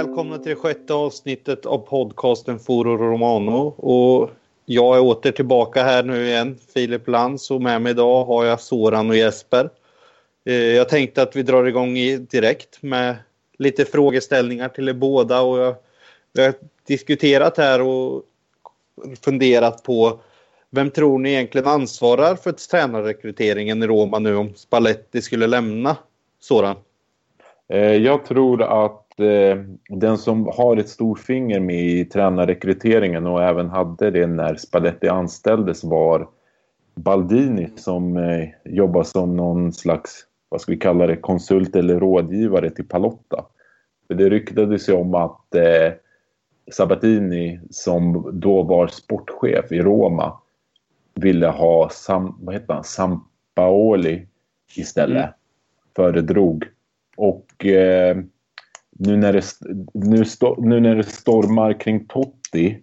Välkomna till det sjätte avsnittet av podcasten Foro Romano. Och jag är åter tillbaka här nu igen, Filip Lantz och med mig idag har jag Soran och Jesper. Eh, jag tänkte att vi drar igång direkt med lite frågeställningar till er båda och jag, vi har diskuterat här och funderat på vem tror ni egentligen ansvarar för tränarrekryteringen i Roma nu om Spalletti skulle lämna Soran? Eh, jag tror att den som har ett stort finger med i tränarrekryteringen och även hade det när Spalletti anställdes var Baldini som eh, jobbar som någon slags, vad ska vi kalla det, konsult eller rådgivare till Palotta. För det ryktades ju om att Sabatini som då var sportchef i Roma ville ha Sam, vad heter han? Sampaoli istället. Mm. Föredrog. Och eh, nu, när det, nu, sto, nu när det stormar kring Totti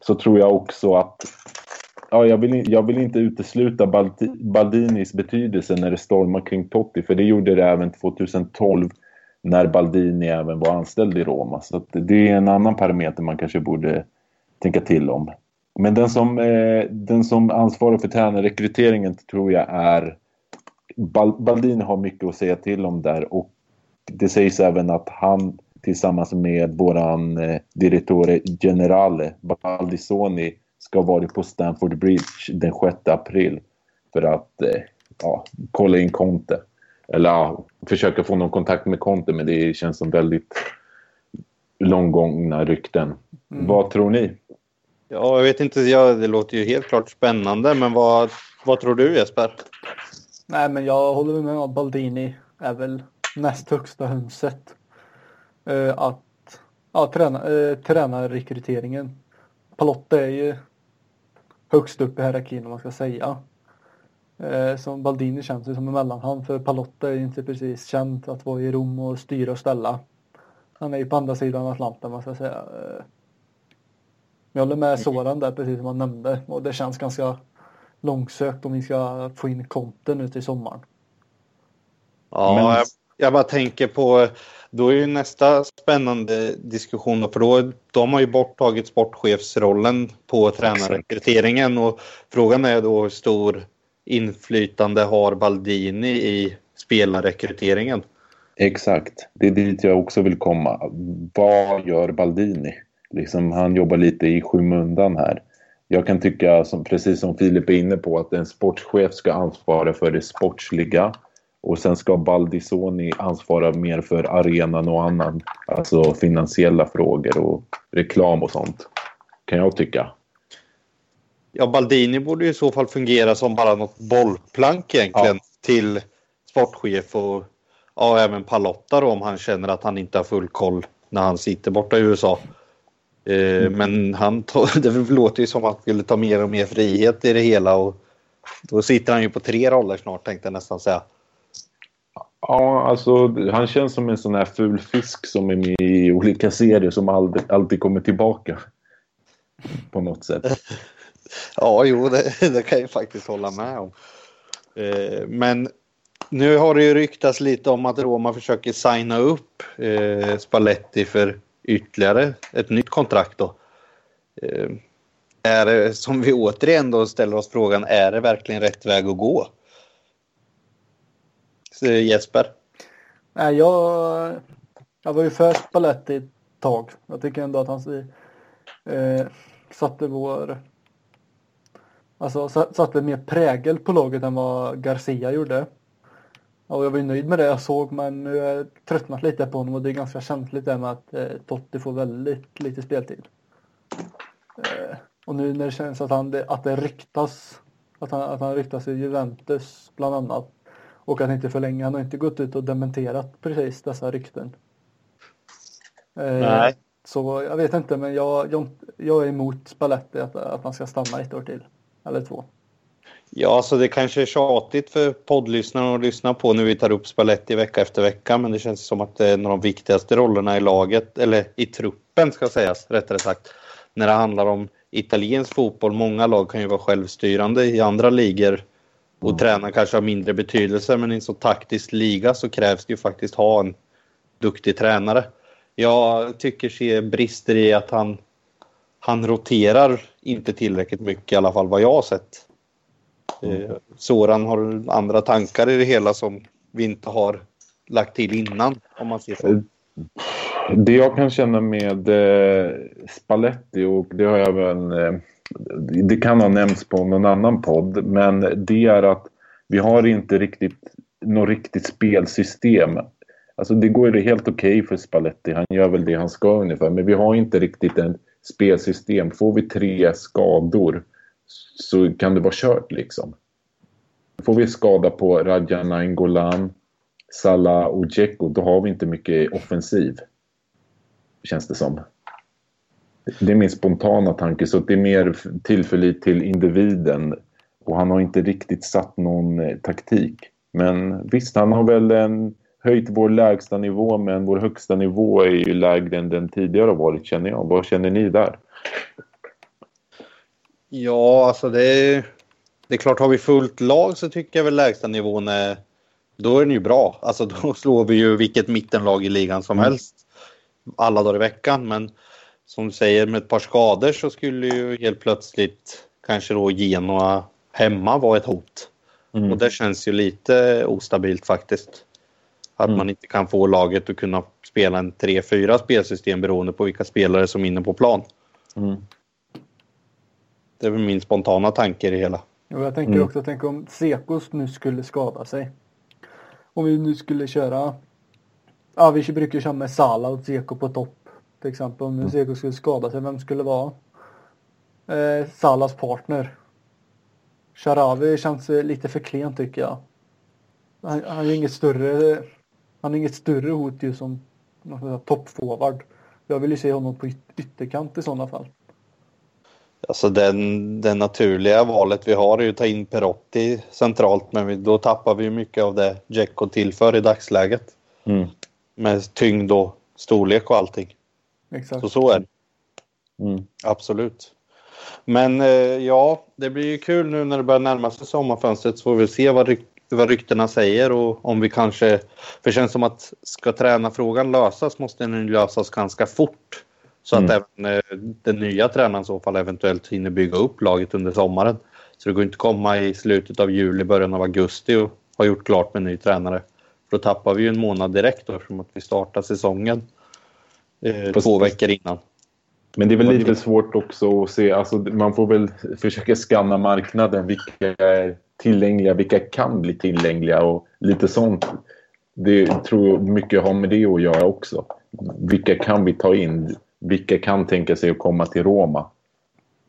så tror jag också att ja, jag, vill, jag vill inte utesluta Baldinis betydelse när det stormar kring Totti för det gjorde det även 2012 när Baldini även var anställd i Roma. Så det är en annan parameter man kanske borde tänka till om. Men den som, eh, den som ansvarar för tränarrekryteringen tror jag är Baldini har mycket att säga till om där och det sägs även att han tillsammans med våran eh, direttore generale Baldissoni ska vara på Stamford Bridge den 6 april för att eh, ja, kolla in Conte. Eller ja, försöka få någon kontakt med Conte men det känns som väldigt långgångna rykten. Mm. Vad tror ni? Ja, jag vet inte. Ja, det låter ju helt klart spännande, men vad, vad tror du Jesper? Nej, men jag håller med om Baldini är väl näst högsta hönset. Uh, att ja, träna, uh, tränarrekryteringen. Palotta är ju högst upp i hierarkin om man ska säga. Uh, som Baldini känns ju som en mellanhand för Palotta är ju inte precis känd att vara i Rom och styra och ställa. Han är ju på andra sidan Atlanten man ska säga. Uh, jag håller med Soran där precis som han nämnde och det känns ganska långsökt om vi ska få in konten nu till sommaren. Ja, Men jag, bara tänker på då är ju nästa spännande diskussion för då, de har man ju borttagit sportchefsrollen på tränarrekryteringen och frågan är då hur stor inflytande har Baldini i spelarrekryteringen? Exakt, det är dit jag också vill komma. Vad gör Baldini? liksom, han jobbar lite i skymundan här. Jag kan tycka, som, precis som Filip är inne på, att en sportchef ska ansvara för det sportsliga och sen ska Baldissoni ansvara mer för arenan och annan, alltså finansiella frågor och reklam och sånt. Kan jag tycka. Ja, Baldini borde i så fall fungera som bara något bollplank egentligen ja. till sportchef och ja, även Palotta då om han känner att han inte har full koll när han sitter borta i USA. Eh, mm. Men han det låter ju som att han skulle ta mer och mer frihet i det hela och då sitter han ju på tre roller snart tänkte jag nästan säga. Ja, alltså han känns som en sån här ful fisk som är med i olika serier som aldrig, alltid kommer tillbaka. På något sätt. ja, jo, det, det kan jag faktiskt hålla med om. Eh, men nu har det ju ryktats lite om att Roma försöker signa upp eh, Spalletti för ytterligare ett nytt kontrakt då. Eh, är det, som vi återigen då ställer oss frågan, är det verkligen rätt väg att gå? Eh, Jesper? Nej, jag, jag var ju för Spalletti ett tag. Jag tycker ändå att han eh, satte vår Alltså satte mer prägel på laget än vad Garcia gjorde. Och jag var ju nöjd med det jag såg men nu har jag tröttnat lite på honom och det är ganska känsligt det med att eh, Totti får väldigt lite speltid. Eh, och nu när det känns att, han, att det ryktas att han, att han ryktas i Juventus bland annat och att inte förlänga. Han har inte gått ut och dementerat precis dessa rykten. Eh, Nej. Så jag vet inte men jag, jag, jag är emot Spalletti att, att han ska stanna ett år till. Eller två. Ja, så det kanske är tjatigt för poddlyssnarna att lyssna på när vi tar upp Spalletti vecka efter vecka. Men det känns som att det är en av de viktigaste rollerna i laget, eller i truppen ska sägas rättare sagt. När det handlar om italiensk fotboll. Många lag kan ju vara självstyrande i andra ligor och mm. träna kanske har mindre betydelse. Men i en så taktisk liga så krävs det ju faktiskt ha en duktig tränare. jag tycker ser brister i att han, han roterar inte tillräckligt mycket i alla fall vad jag har sett. Mm. Soran har andra tankar i det hela som vi inte har lagt till innan om man ser så. Det jag kan känna med eh, Spalletti och det har jag även eh, det kan ha nämnts på någon annan podd men det är att vi har inte riktigt något riktigt spelsystem. Alltså det går ju helt okej okay för Spalletti, han gör väl det han ska ungefär men vi har inte riktigt ett spelsystem. Får vi tre skador så kan det vara kört liksom. Får vi skada på Radjana Nainggolan, Salah och Dzeko då har vi inte mycket offensiv känns det som. Det är min spontana tanke, så det är mer tillförlit till individen. Och han har inte riktigt satt någon eh, taktik. Men visst, han har väl en, höjt vår lägsta nivå, men vår högsta nivå är ju lägre än den tidigare har varit, känner jag. Vad känner ni där? Ja, alltså det är, det är klart, har vi fullt lag så tycker jag väl lägsta nivån är... Då är den ju bra. Alltså då slår vi ju vilket mittenlag i ligan som mm. helst alla dagar i veckan. Men som du säger med ett par skador så skulle ju helt plötsligt kanske då Genoa hemma vara ett hot. Mm. Och det känns ju lite ostabilt faktiskt. Att mm. man inte kan få laget att kunna spela en 3-4 spelsystem beroende på vilka spelare som är inne på plan. Mm. Det är väl min spontana tanke i det hela. Och jag tänker mm. också, tänk om Sekos nu skulle skada sig. Om vi nu skulle köra Ja, vi brukar köra med Sala och Zeko på topp. Till exempel om nu mm. Skulle skada sig, vem skulle vara eh, Salas partner? Sharawi känns lite för klen tycker jag. Han, han är inget större han är inget större hot ju som toppforward. Jag vill ju se honom på yt ytterkant i sådana fall. Alltså den, den naturliga valet vi har är ju att ta in Perotti centralt men vi, då tappar vi mycket av det Dzeko tillför i dagsläget. Mm med tyngd och storlek och allting. Exakt. Så så är det. Mm. Absolut. Men eh, ja, det blir ju kul nu när det börjar närma sig sommarfönstret så får vi se vad, ryk vad ryktena säger och om vi kanske... För det känns som att ska tränarfrågan lösas måste den lösas ganska fort. Så mm. att även eh, den nya tränaren i så fall eventuellt hinner bygga upp laget under sommaren. Så det går inte komma i slutet av juli, början av augusti och ha gjort klart med ny tränare. Då tappar vi ju en månad direkt då, eftersom att vi startar säsongen eh, två veckor innan. Men det är väl lite svårt också att se, alltså man får väl försöka skanna marknaden, vilka är tillgängliga, vilka kan bli tillgängliga och lite sånt. Det tror jag mycket har med det att göra också. Vilka kan vi ta in? Vilka kan tänka sig att komma till Roma?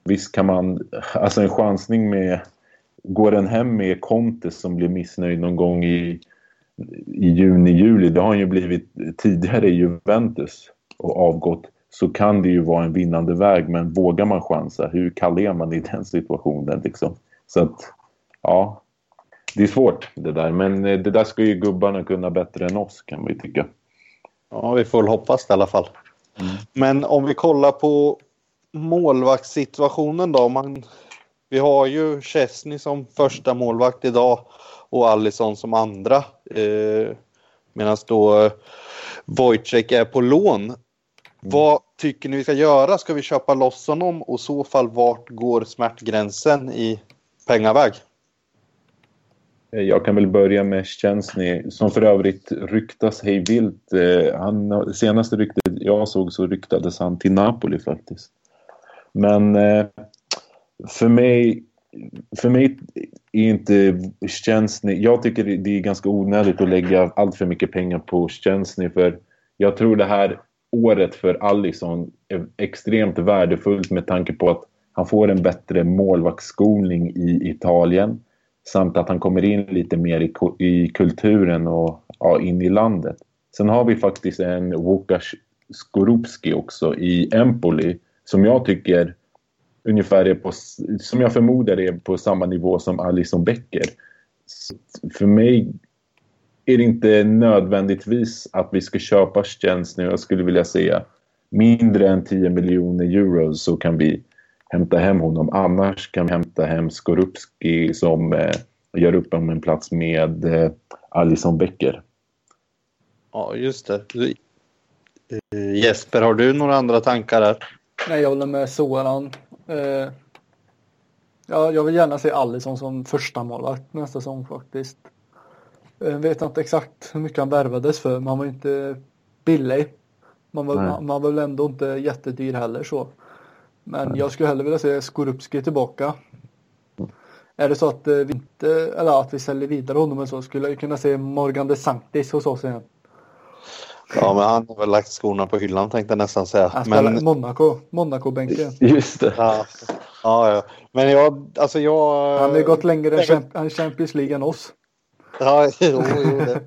Visst kan man, alltså en chansning med, går den hem med Conte som blir missnöjd någon gång i i juni, juli, det har han ju blivit tidigare i Juventus och avgått, så kan det ju vara en vinnande väg. Men vågar man chansa? Hur kall är man i den situationen? Liksom? Så att, ja, det är svårt det där. Men eh, det där ska ju gubbarna kunna bättre än oss kan vi tycka. Ja, vi får väl hoppas det i alla fall. Mm. Men om vi kollar på målvaktssituationen då. Man, vi har ju Chesney som första målvakt idag och Allison som andra. Eh, Medan då eh, Wojciech är på lån. Mm. Vad tycker ni vi ska göra? Ska vi köpa loss honom och i så fall vart går smärtgränsen i pengaväg? Eh, jag kan väl börja med Szczęsny som för övrigt ryktas hej vilt. Eh, han, senaste ryktet jag såg så ryktades han till Napoli faktiskt. Men eh, för mig för mig är inte Szczęsny... Jag tycker det är ganska onödigt att lägga allt för mycket pengar på Szczęsny för jag tror det här året för Allison är extremt värdefullt med tanke på att han får en bättre målvaktsskolning i Italien samt att han kommer in lite mer i, i kulturen och ja, in i landet. Sen har vi faktiskt en Łukasz Skorupski också i Empoli som jag tycker ungefär är på, som jag förmodar är på samma nivå som Alison Becker. Så för mig är det inte nödvändigtvis att vi ska köpa tjänst nu. Jag skulle vilja säga mindre än 10 miljoner euro så kan vi hämta hem honom. Annars kan vi hämta hem Skorupski som eh, gör upp om en plats med eh, Alison Becker. Ja, just det. Eh, Jesper, har du några andra tankar där? Nej, jag håller med Soran. Eh, ja, jag vill gärna se Alisson som första målvakt nästa säsong faktiskt. Jag vet inte exakt hur mycket han värvades för, men han var inte billig. Man var, man, man var väl ändå inte jättedyr heller så. Men Nej. jag skulle hellre vilja se Skorupski tillbaka. Är det så att eh, vi inte, eller att vi säljer vidare honom och så, skulle jag kunna se Morgan de Sanctis hos oss igen. Ja, men han har väl lagt skorna på hyllan tänkte jag nästan säga. Han spelar men... Monaco, Monaco-bänken. Just det. Ja. ja, ja. Men jag, alltså jag... Han har gått längre än Champions League än oss. Ja, jo, jo det är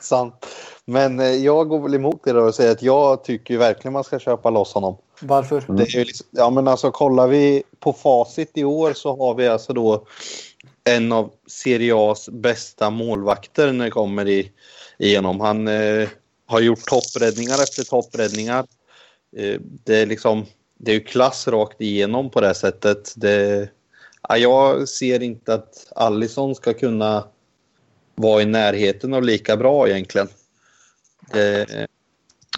sant. Men eh, jag går väl emot det och säger att jag tycker verkligen man ska köpa loss honom. Varför? Det är liksom, ja, men alltså kollar vi på facit i år så har vi alltså då en av Serie A's bästa målvakter när det kommer i, igenom. Han eh, har gjort toppräddningar efter toppräddningar. Eh, det är liksom, det är ju klass rakt igenom på det sättet. Det, ja, jag ser inte att Allison ska kunna vara i närheten av lika bra egentligen. Det,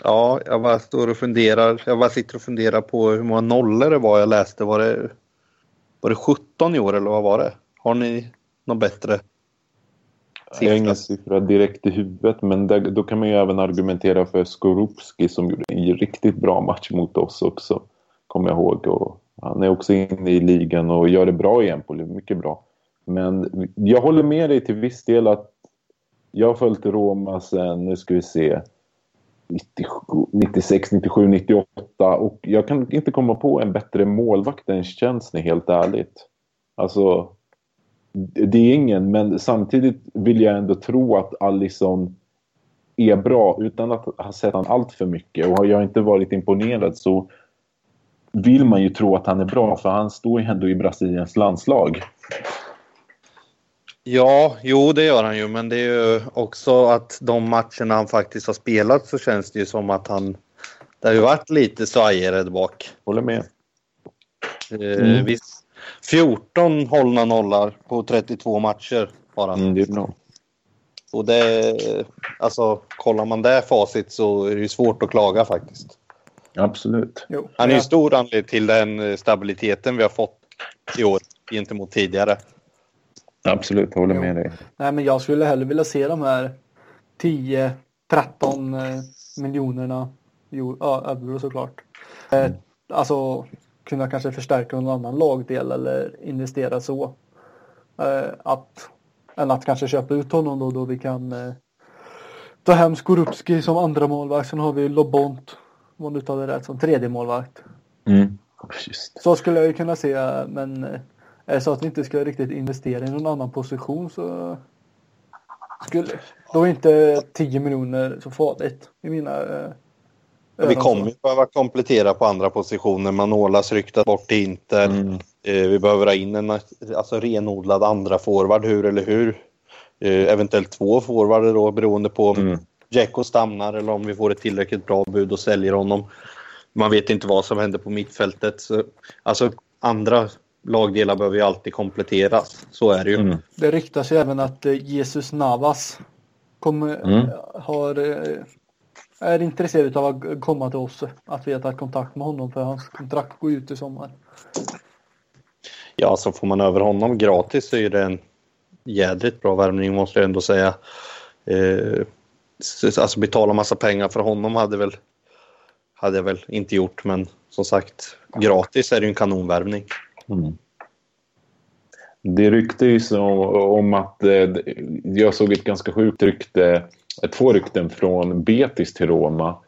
ja, jag bara står och funderar. Jag bara sitter och funderar på hur många nollor det var jag läste. Var det, var det 17 i år eller vad var det? Har ni något bättre? Jag har ingen siffra direkt i huvudet men där, då kan man ju även argumentera för Skorupski som gjorde en riktigt bra match mot oss också. Kommer jag ihåg. Och han är också inne i ligan och gör det bra i Empoli, mycket bra. Men jag håller med dig till viss del att jag har följt Roma sen, nu ska vi se, 96, 97, 98 och jag kan inte komma på en bättre målvakt än Szczęsny helt ärligt. Alltså, det är ingen, men samtidigt vill jag ändå tro att Allison är bra utan att ha sett han allt för mycket och har jag inte varit imponerad så vill man ju tro att han är bra för han står ju ändå i Brasiliens landslag. Ja, jo det gör han ju, men det är ju också att de matcherna han faktiskt har spelat så känns det ju som att han... Det har ju varit lite svajigare där bak. Håller med. Eh, mm. Visst, 14 hållna nollar på 32 matcher har han. Mm, det är bra. Och det, alltså kollar man det facit så är det ju svårt att klaga faktiskt. Absolut. Jo, han är ju stor anledning till den stabiliteten vi har fått i år gentemot tidigare. Absolut, jag håller med dig. Nej, men jag skulle hellre vilja se de här 10-13 eh, miljonerna euro såklart. Eh, mm. Alltså kunna kanske förstärka någon annan lagdel eller investera så. Eh, att, än att kanske köpa ut honom då, då vi kan ta hem Skorupski som andra målvakt. Sen har vi Lobont, om man uttalar det rätt, som tredje målvakt. Mm. Så skulle jag ju kunna se, men är det så att vi inte ska riktigt investera i någon annan position så skulle då är inte 10 miljoner så farligt i mina eh, Vi kommer ju behöva komplettera på andra positioner. Manolas ryktat bort till Inter. Mm. Eh, vi behöver ha in en alltså, renodlad andra forward, hur eller hur. Eh, eventuellt två forwarder då beroende på om mm. Dzeko stannar eller om vi får ett tillräckligt bra bud och säljer honom. Man vet inte vad som händer på mittfältet. Så, alltså andra lagdelar behöver ju alltid kompletteras. Så är det ju. Mm. Det ryktas ju även att eh, Jesus Navas kommer, mm. har, eh, är intresserad av att komma till oss. Att vi har tagit kontakt med honom för hans kontrakt går ut i sommar. Ja, så får man över honom gratis så är det en jädrigt bra värvning måste jag ändå säga. Eh, alltså betala massa pengar för honom hade väl hade jag väl inte gjort men som sagt gratis är det ju en kanonvärvning. Mm. Det ryktes om att eh, jag såg ett ganska sjukt rykte, två rykten från Betis till Roma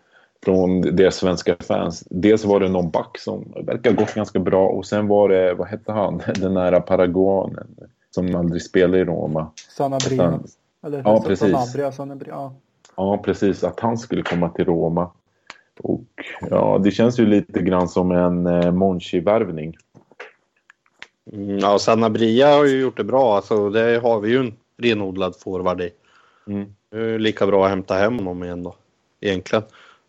från deras svenska fans. Dels var det någon back som verkar gått ganska bra och sen var det, vad hette han, den nära paraguanen som aldrig spelade i Roma. Sanabria. Eller ja, precis. Sanabria, Sanabria, ja. ja, precis. Att han skulle komma till Roma. Och ja, det känns ju lite grann som en eh, Monchi-värvning. Mm, ja, Sanabria har ju gjort det bra. Alltså, det har vi ju en renodlad forward i. Mm. Det är lika bra att hämta hem honom igen då, egentligen.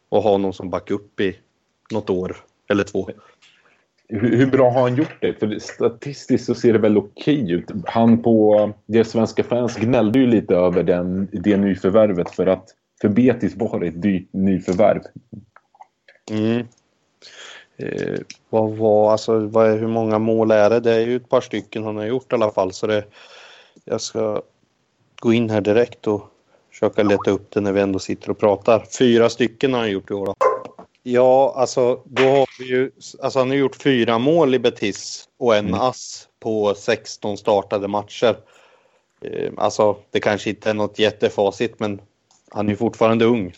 Och ha någon som backar upp i något år eller två. Hur, hur, bra har han gjort det? För statistiskt så ser det väl okej ut. Han på det svenska fans gnällde ju lite över den, det nyförvärvet för att för Betis var det ett dyrt nyförvärv. Mm. Eh, vad var, alltså, vad är, hur många mål är det? Det är ju ett par stycken han har gjort i alla fall. Så det, jag ska gå in här direkt och försöka leta upp det när vi ändå sitter och pratar. Fyra stycken har han gjort i år. Då. Ja, alltså då har vi ju... Alltså han har gjort fyra mål i Betis och en Mm. ass på 16 startade matcher. Eh, Alltså det kanske inte är något jättefacit men han är fortfarande ung.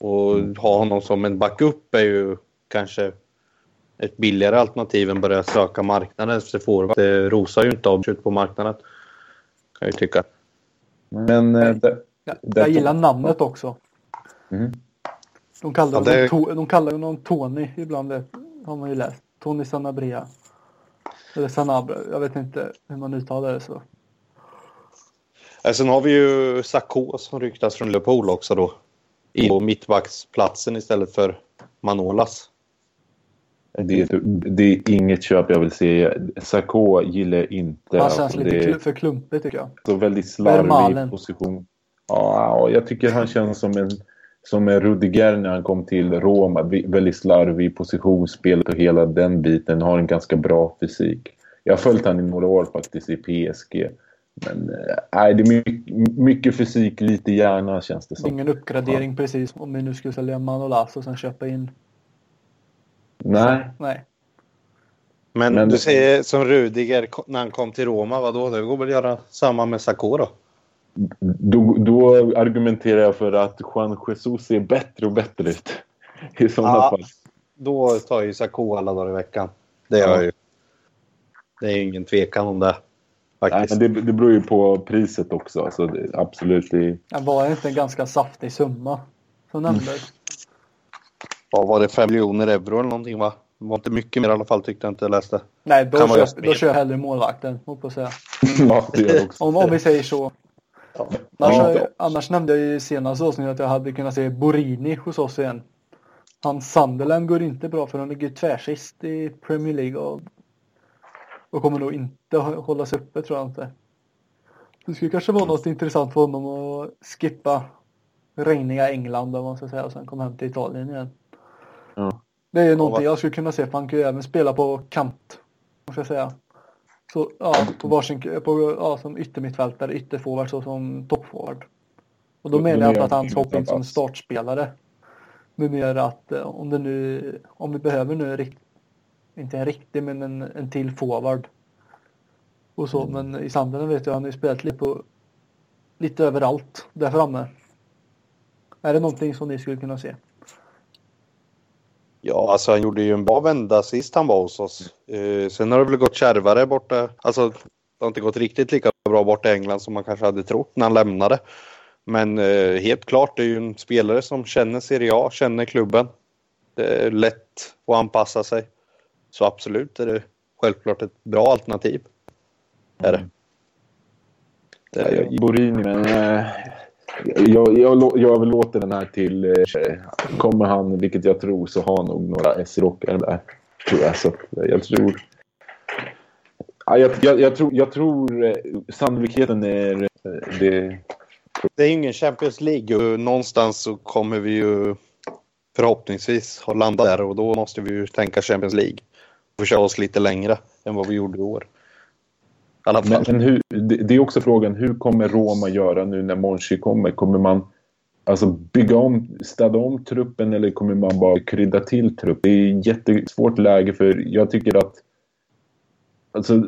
Och ha honom som en backup är ju kanske ett billigare alternativ än börja söka marknaden efter forward. Det rosar ju inte av ut på marknaden. Kan jag ju tycka. Men eh, det, Jag, jag gillar namnet också. Mm. De kallar, Ja, honom det- to, de kallar honom Tony ibland, det har man ju läst. Tony Sanabria. Eller Sanabria, jag vet inte hur man uttalar det så. Sen har vi ju Sakho som ryktas från Liverpool också då. I på mittbacksplatsen istället för Manolas. Det, är- det är inget köp jag vill se. Sakå gillar inte. Han känns lite är för klumpig tycker jag. så väldigt slarvig position. Ja, och jag tycker han känns som en, som en Rudiger när han kom till Roma. Väldigt slarvig positionsspelet och hela den biten. Har en ganska bra fysik. Jag har följt han i några år faktiskt i PSG. Men eh, nej, det är mycket, mycket fysik, lite hjärna känns det som. Ingen uppgradering precis om vi nu skulle sälja Manolas och sen köpa in. Nej, Nej. Men, Men- du säger som Rudiger när han kom till Roma, vadå? Det går väl att göra samma med Sakho då? då, då argumenterar jag för att Juan Jesus ser bättre och bättre ut. I sådana Ja. fall. Då tar ju Sakho alla dagar i veckan. Det gör Ja. ju. Det är ingen tvekan om det. Nej, Faktiskt. men det, det beror ju på priset också. Alltså, det, absolut. Det, Det var inte en ganska saftig summa som nämndes. Vad var det? 5 miljoner euro eller någonting va? Det var inte mycket mer i alla fall tyckte jag inte jag läste. Nej, då, Kan kör, då kör jag hellre målvakten, hoppas jag. ja, det gör jag också. Om, om vi säger så. Ja. Annars, Ja. har- annars nämnde jag i senaste avsnittet att jag hade kunnat se Borini hos oss igen. Hans Sunderland går inte bra för de ligger tvärsist i Premier League och, och kommer nog inte hå- hållas uppe tror jag inte. Det skulle kanske vara något intressant för honom att skippa regniga England om man ska säga och sen komma hem till Italien igen. Det är någonting jag skulle kunna se för han kan ju även spela på kant. Måste jag säga. Så ja, på varsin, på, ja, som yttermittfältare, ytterforward så som toppforward. Och då menar jag att jag han ska hoppa in som startspelare. Mer att eh, om det nu, om vi behöver nu inte en riktig men en, en till forward. Och så, men i Sandenen vet jag han har ju spelat lite på lite överallt där framme. Är det någonting som ni skulle kunna se? Ja, alltså han gjorde ju en bra vända sist han var hos oss. Eh, sen har det väl gått kärvare borta. Alltså det har inte gått riktigt lika bra borta i England som man kanske hade trott när han lämnade. Men eh, helt klart, det är ju en spelare som känner Serie A, känner klubben. Det är lätt att anpassa sig. Så absolut är det självklart ett bra alternativ. Är det. det Ja, är, Borini, men... Jag, jag, jag överlåter den här till... Eh, kommer han, vilket jag tror, så har han nog några S-rockar där. Tror jag. Så eh, jag tror... Ja, jag, jag, jag tror, jag tror eh, sannolikheten är... Eh, det, det är ingen Champions League. och Någonstans så kommer vi ju förhoppningsvis ha landat där och då måste vi ju tänka Champions League. Och försöka oss lite längre än vad vi gjorde i år. Alla fall. men, men hur, det, det är också frågan, hur kommer Roma göra nu när Monchi kommer? Kommer man alltså, bygga om, städa om truppen eller kommer man bara krydda till truppen? Det är ett jättesvårt läge för jag tycker att Alltså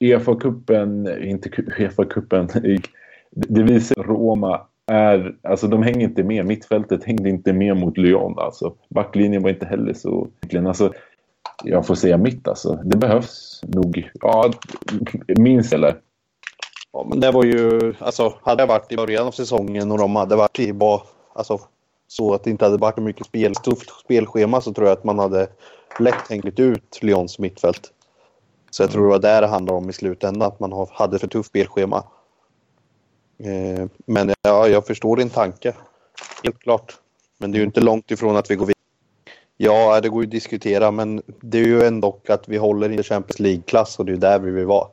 Uefa-cupen, inte ku- Uefa-cupen, det visar att Roma är, alltså de hänger inte med. Mittfältet hängde inte med mot Lyon alltså. Backlinjen var inte heller så, alltså jag får säga mitt alltså. Det behövs nog, ja, minst eller. Ja, men det var ju, alltså hade jag varit i början av säsongen och de hade varit i bara, alltså så att det inte hade varit mycket spel, tufft spelschema så tror jag att man hade lätt hängt ut Lyons mittfält. Så jag tror det var där det handlade om i slutändan, att man hade för tufft spelschema. Eh, men ja, jag förstår din tanke. Helt klart. Men det är ju inte långt ifrån att vi går vidare. Ja, det går ju att diskutera, men det är ju ändå att vi håller i Champions League-klass och det är där vi vill vara.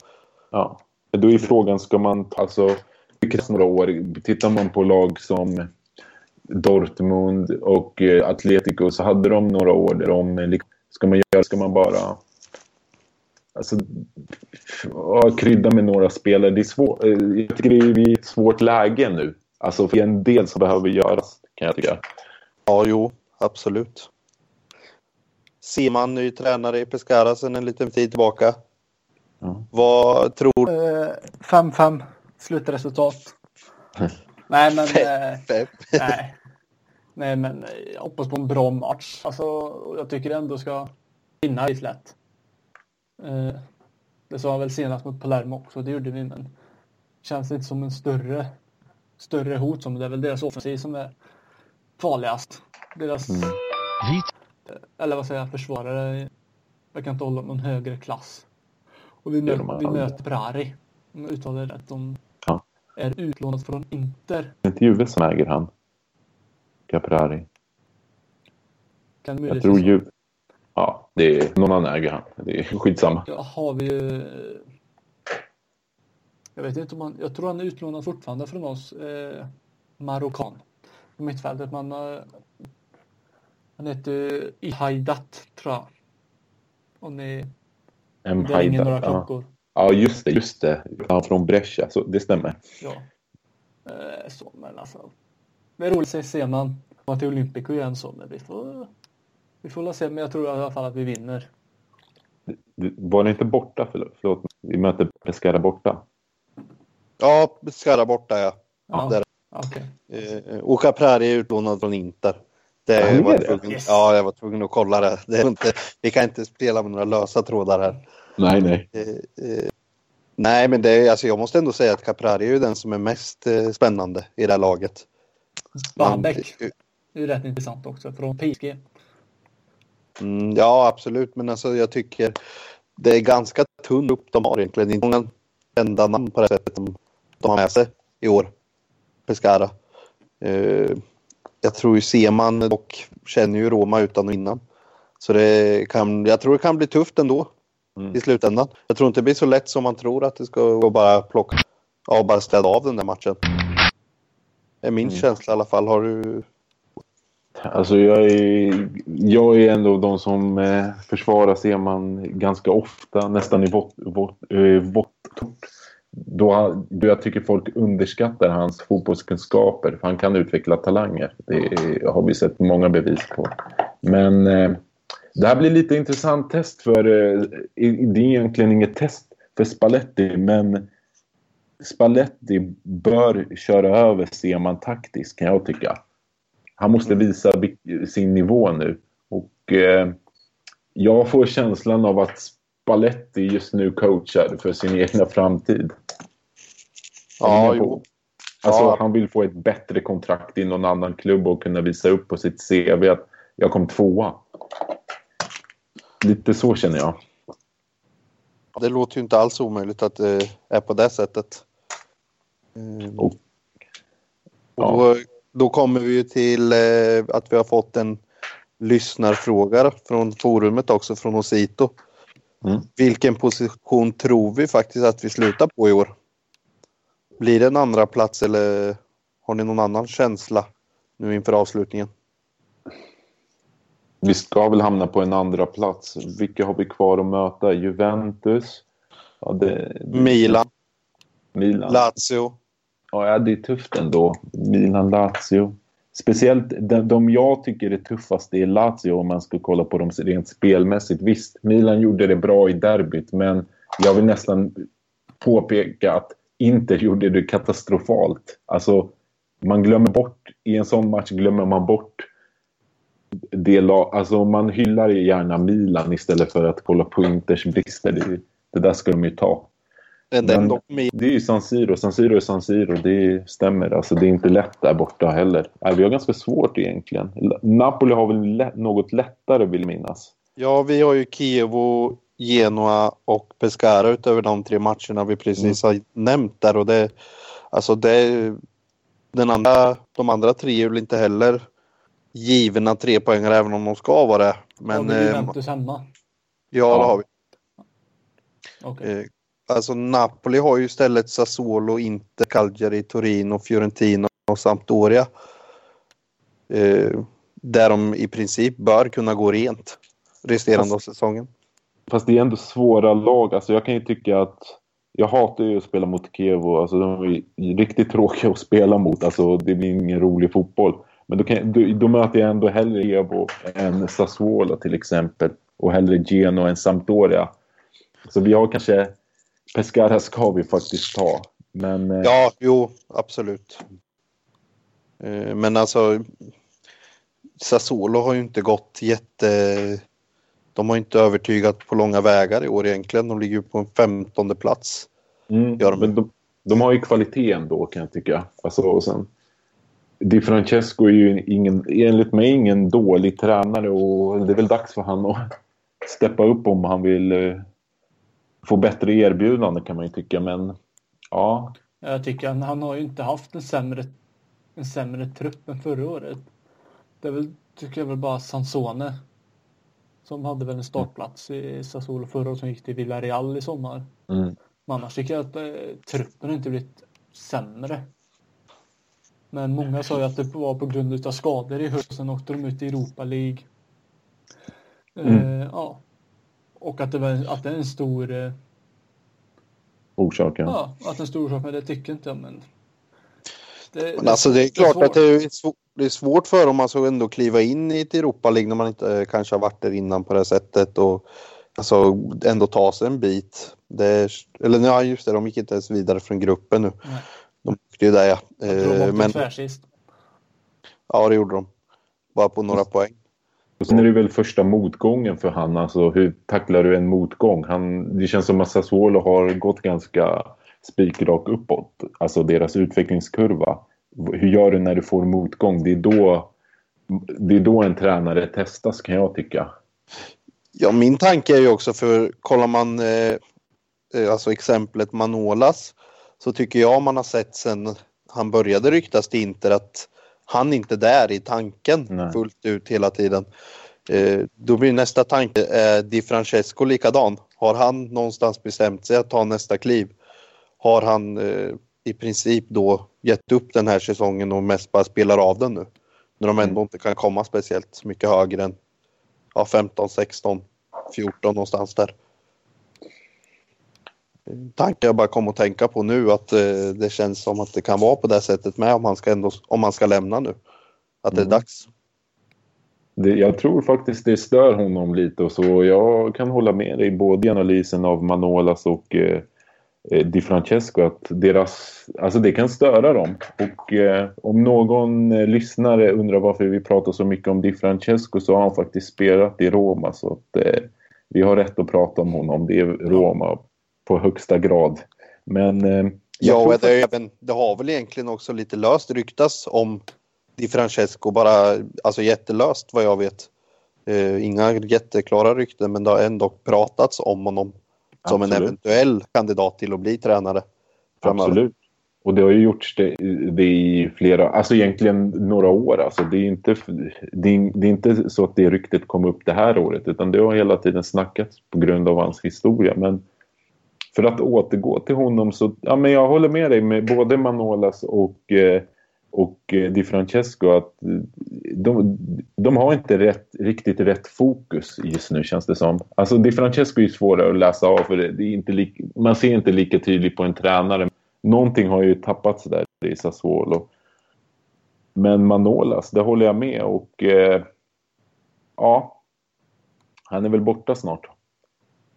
Ja. Då är frågan, ska man, alltså, det krävs några år. Tittar man på lag som Dortmund och eh, Atletico så hade de några år där de... eh, liksom, Ska man göra, ska man bara... Alltså, krydda med några spelare. Det är svårt. eh, Jag tycker det är i ett svårt läge nu. Alltså, för en del som behöver göras, kan jag tycka. Ja, jo, absolut. Simon, ny tränare i Pescara sedan en liten tid tillbaka. Ja. Vad tror Eh, 5-5 slutresultat. Nej men... Eh, du? nej. nej men jag hoppas på en bra match. Alltså, jag tycker ändå ska vinna i lätt. Eh, det sa jag väl senast mot Palermo också, det gjorde vi men känns inte som en större större hot som det är väl deras offensiv som är farligast. Deras, Mm. Eller vad säger jag, försvarare verkar inte hålla någon högre klass. Och vi, Det är mö- de vi möter Brari. Om jag uttalar det rätt. De Ja. är utlånat från Inter. Det är inte Juve som äger han. Caprari. Kan Jag tror? Juve... Ja, det är någon annan äger han. Det är skitsamma. Ja, har vi ju... Jag vet inte om han... Jag tror han är utlånad fortfarande från oss. Eh, Marockan. På mittfältet. Man, eh, han heter Ihaidat, tror jag. Om ni... M. Det ringer några Haidar. Ja. klockor. ja, just det. Just det. Han från Brescia, så det stämmer. Ja. Eh, så, men alltså. Det är roligt att se man komma till Olympico igen så, men vi får... Vi får väl se, men jag tror i alla fall att vi vinner. Var det inte borta? Förlåt. förlåt. Vi mötte Pescara borta. Ja, Pescara borta ja. Ja, där. okej. Eh, och Caprari är utlånad från Inter. Det Ja, han var tvungen, Yes. Ja, jag var tvungen att kolla det. det inte, vi kan inte spela med några lösa trådar här. Nej, nej. Eh, eh, nej, men det alltså, jag måste ändå säga att Caprari är ju den som är mest eh, spännande i det här laget. Babek. Det är ju rätt intressant också, från PSG. Mm, ja, absolut. Men alltså, jag tycker det är ganska tunn upp de har egentligen. Inte många kända namn på det sättet de, de har med sig i år. Pescara. Jag tror ju Seman och känner ju Roma utan och innan. Så det kan, jag tror det kan bli tufft ändå Mm. i slutändan. Jag tror inte det blir så lätt som man tror att det ska gå bara plocka ja, bara städa av den där matchen. Det är min Mm. känsla i alla fall. Har du? Alltså jag är, jag är ändå de som eh, försvarar ser man ganska ofta, nästan i vått, vått, eh, vått då, han- då jag tycker folk underskattar hans fotbollskunskaper. För han kan utveckla talanger. Det har vi sett många bevis på. Men eh, det här blir lite intressant test för... Eh, det är egentligen inget test för Spalletti, men Spalletti bör köra över Seman taktiskt kan jag tycka. Han måste visa vil- sin nivå nu. Och eh, jag får känslan av att Spalletti just nu coachar för sin egna framtid. Ja, jo. Alltså, Ja. Han vill få ett bättre kontrakt i någon annan klubb och kunna visa upp på sitt CV att jag kom tvåa. Lite så känner jag. Det låter ju inte alls omöjligt att det är på det sättet. Mm. Och- Och då, då kommer vi ju till eh, att vi har fått en lyssnarfråga från forumet också, från Osito. Mm. Vilken position tror vi faktiskt att vi slutar på i år? Blir det en andra plats eller har ni någon annan känsla nu inför avslutningen? Vi ska väl hamna på en andra plats. Vilka har vi kvar att möta? Juventus? Ja, det, Milan, Milan. Lazio. Ja, det är tufft ändå. Milan, Lazio. Speciellt de, de jag tycker är tuffast är Lazio om man ska kolla på dem rent spelmässigt. Visst, Milan gjorde det bra i derbyt, men jag vill nästan påpeka att Inter gjorde det katastrofalt. Alltså, man glömmer bort, i en sån match glömmer man bort det lag, alltså man hyllar ju gärna Milan istället för att kolla på Inters brister. Det, det där ska de ju ta. Men Men- ändå Milan. Det är ju San Siro. San Siro är San Siro. Det stämmer. Alltså, det är inte lätt där borta heller. Nej, vi har ganska svårt egentligen. Napoli har väl lä- något lättare vill minnas. Ja, vi har ju Kievo, Genoa och Pescara utöver de tre matcherna vi precis har nämnt där. Och det, alltså det, den andra, de andra tre är väl inte heller givna tre poängare även om de ska vara det. Men Men, har vi eh, Juventus hemma? ja, det har vi. Okej. Alltså Napoli har ju istället Sassuolo, Inter, Cagliari, Torino, Fiorentina och Sampdoria. eh, där de i princip bör kunna gå rent resterande av säsongen. Fast det är ändå svåra lag. Alltså jag kan ju tycka att jag hatar ju att spela mot Kevo. Alltså de är riktigt tråkiga att spela mot. Alltså det blir ingen rolig fotboll. Men då, kan, då, då möter jag ändå hellre Kevo än Sassuolo till exempel. Och hellre Geno än Sampdoria. Så vi har kanske... Pescara ska vi faktiskt ta. Men... eh, Ja, jo, absolut. Eh, Men alltså, Sassuolo har ju inte gått jätte... De har inte övertygat på långa vägar i år egentligen. De ligger ju på en femtonde plats. Mm, de. men de, de har ju kvalitet ändå kan jag tycka. Alltså, och sen, Di Francesco är ju ingen, enligt mig ingen dålig tränare och det är väl dags för han att steppa upp om han vill eh, få bättre erbjudande kan man ju tycka. Men ja, Jag tycker han, han har ju inte haft en sämre, en sämre trupp än förra året. Det är väl, tycker jag väl bara Sansone. Som hade väl en startplats i Sassuolo förra året som gick till Villarreal i sommar. mm, Men annars tycker jag att eh, truppen inte blivit sämre. Men många sa ju att det var på grund av skador i hösten åkte de ut i Europa League. Eh, Mm. ja. Och att det, var, att det är en stor eh, orsaken. Ja, att det är en stor orsak, men det tycker inte jag. Men, det, Men alltså det är klart att det är, svårt, det är svårt för dem alltså ändå kliva in i ett Europa League när man inte eh, kanske har varit där innan på det sättet och alltså ändå ta sig en bit. Är, eller ja, just det, de gick inte ens vidare från gruppen nu. Nej. De åkte ju där ja. Jag tror de Eh, åkte Men tvärsist. ja, det gjorde de. Bara på några poäng. Och sen är det väl första motgången för han. Alltså, hur tacklar du en motgång? Han, det känns som att Sassuolo har gått ganska spikrak uppåt. Alltså deras utvecklingskurva. Hur gör du när du får motgång? Det är då, det är då en tränare testas kan jag tycka. Ja, min tanke är ju också för kollar man eh, eh alltså exemplet Manolas så tycker jag man har sett sen han började ryktas till Inter att han inte är där i tanken Nej. fullt ut hela tiden. Eh, då blir nästa tanke, är Di Francesco likadan? Har han någonstans bestämt sig att ta nästa kliv? Har han eh, i princip då gett upp den här säsongen och mest bara spelar av den nu? När de ändå inte kan komma speciellt mycket högre än ja, 15, 16, 14 någonstans där. Tanke jag bara kom att tänka på nu att eh, det känns som att det kan vara på det sättet med om han ska, ändå, om han ska lämna nu. Att det är Mm. dags. Det, jag tror faktiskt det stör honom lite och så. Jag kan hålla med dig både i analysen av Manolas och eh, eh, Di Francesco att deras, alltså det kan störa dem. Och eh, om någon eh, lyssnare undrar varför vi pratar så mycket om Di Francesco så har han faktiskt spelat i Roma så att eh, vi har rätt att prata om honom. Det är Roma på högsta grad. Men eh, Ja, och det, är även, det har väl egentligen också lite löst ryktas om Di Francesco, bara alltså jättelöst vad jag vet. Eh, inga jätteklara rykten, men det har ändå pratats om honom som en eventuell kandidat till att bli tränare. framöver. Absolut. Och det har ju gjorts det, det i flera, alltså egentligen några år. Alltså det, är inte, det, är, det är inte så att det ryktet kom upp det här året utan det har hela tiden snackats på grund av hans historia. Men för att återgå till honom så, ja men jag håller med dig med både Manolas och, eh, och eh, Di Francesco att eh, de, de har inte rätt, riktigt rätt fokus just nu känns det som. Alltså Di Francesco är ju svårare att läsa av för det, det är inte lika, man ser inte lika tydligt på en tränare. Någonting har ju tappats där i Sassuolo. Men Manolas, det håller jag med och eh, ja, han är väl borta snart.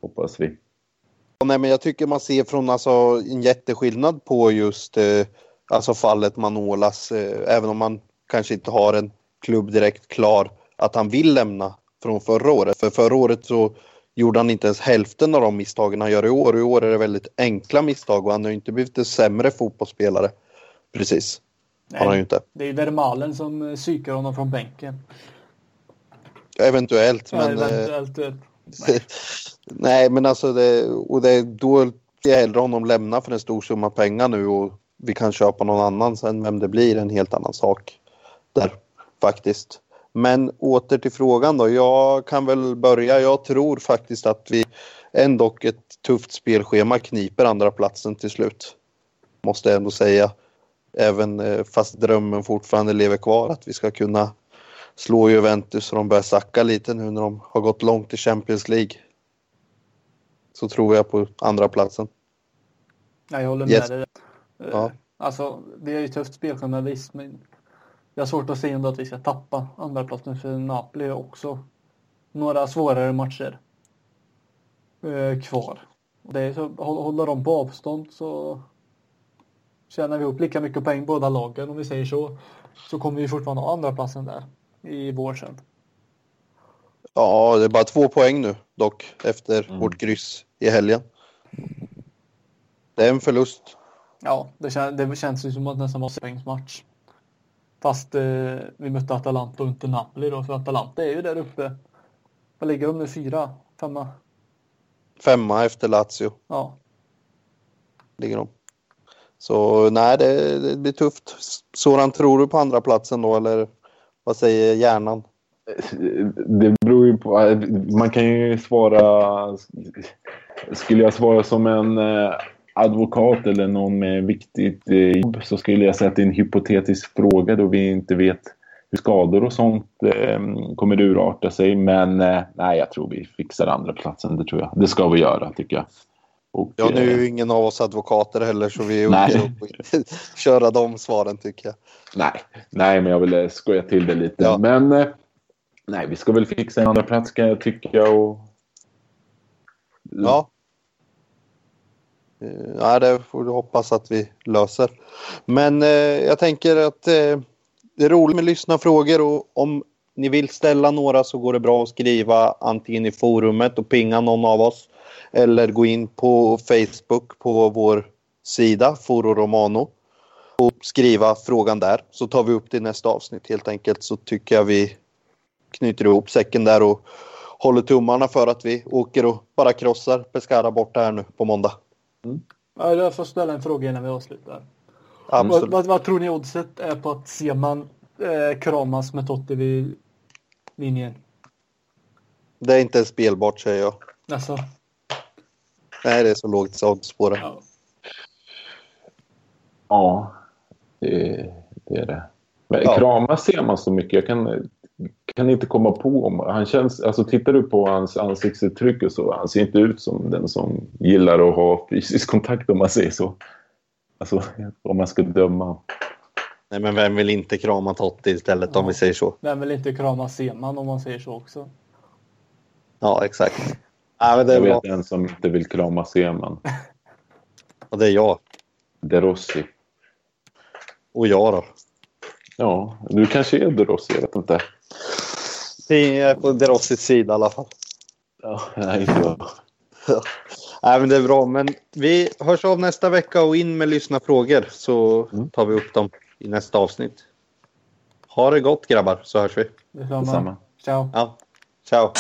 Hoppas vi. Nej, men jag tycker man ser från alltså, en jätteskillnad på just eh, alltså fallet Manolas, eh, även om man kanske inte har en klubb direkt klar att han vill lämna från förra året. För förra året så gjorde han inte ens hälften av de misstagen han gör i år. I år är det väldigt enkla misstag och han har ju inte blivit en sämre fotbollsspelare. Precis, har han ju inte. Det är ju Vermalen som eh, psykar honom från bänken. Eventuellt, Ja, men... eh, eventuellt, eh, Nej, men alltså det, och det, då vill jag hellre honom lämna för en stor summa pengar nu och vi kan köpa någon annan sen. Vem det blir en helt annan sak där faktiskt. Men åter till frågan då. Jag kan väl börja. Jag tror faktiskt att vi ändå ett tufft spelschema kniper andra platsen till slut. Måste jag ändå säga. Även eh, fast drömmen fortfarande lever kvar att vi ska kunna slå Juventus så de börjar sacka lite nu när de har gått långt i Champions League. Så tror jag på andra platsen. Ja, jag håller med Yes. dig. där. Ja. Eh, Alltså, vi har ju tufft spelschema visst, men jag har svårt att se ändå att vi ska tappa andra platsen för Napoli är också några svårare matcher eh, kvar. Och Det är så, hå- håller de på avstånd så tjänar vi ihop lika mycket poäng båda lagen om vi säger så. Så kommer vi fortfarande ha andra platsen där i vår sen. Ja, det är bara två poäng nu dock efter Mm. vårt kryss i helgen. Det är en förlust. Ja, det, kän, det känns ju som att det nästan var en poängsmatch. Fast eh, vi mötte Atalanta och inte Napoli då, för Atalanta är ju där uppe. Vad ligger de nu? Fyra? Femma? Femma efter Lazio Ja. ligger de. Så nej, det, det blir tufft. Soran, tror du på andra platsen då eller vad säger hjärnan? Det beror ju på. Man kan ju svara... Skulle jag svara som en eh, advokat eller någon med viktigt eh, jobb så skulle jag säga att det är en hypotetisk fråga då vi inte vet hur skador och sånt ehm, kommer urarta sig. Men eh, nej, jag tror vi fixar andra platsen. Det tror jag. Det ska vi göra tycker jag. Och, Ja, nu är eh, ju ingen av oss advokater heller så vi är också att köra de svaren tycker jag. Nej, nej, men jag vill skoja till det lite. Ja. Men eh, nej, vi ska väl fixa en andra plats kan jag tycka. Och... Ja. Eh, Ja, det får du hoppas att vi löser. Men eh, jag tänker att eh, det är roligt med lyssnarfrågor och om ni vill ställa några så går det bra att skriva antingen i forumet och pinga någon av oss eller gå in på Facebook på vår sida Foro Romano och skriva frågan där så tar vi upp det i nästa avsnitt helt enkelt så tycker jag vi knyter ihop säcken där och håller tummarna för att vi åker och bara krossar Pescara borta här nu på måndag. ja jag får ställa en fråga innan vi avslutar. Vad, vad, vad tror ni oddset är på att Seman eh, kramas med Totti vid linjen? Det är inte spelbart säger jag. Alltså, Nej, det är så lågt odds på det. ja. Ja, det, det är det. Men Ja. kramas ser man så mycket. Jag kan, kan inte komma på om... Han känns, alltså tittar du på hans ansiktsuttryck och så, han ser inte ut som den som gillar att ha fysisk kontakt om man säger så. Alltså, om man ska döma. Nej, men vem vill inte krama Totti istället om Ja. vi säger så? Vem vill inte krama Seman om man säger så också? Ja, exakt. Ja, men det är Jag bra. vet en som inte vill krama Seman. Och det är jag. De Rossi. Och jag då. Ja, du kanske är De Rossi, jag vet inte. Vi är på De Rossis sida i alla fall. Ja, nej, inte jag. Nej, men det är bra. Men vi hörs av nästa vecka och in med lyssnarfrågor så Mm. tar vi upp dem i nästa avsnitt. Ha det gott grabbar så hörs vi. Detsamma. Detsamma. Ciao. Ja, ciao.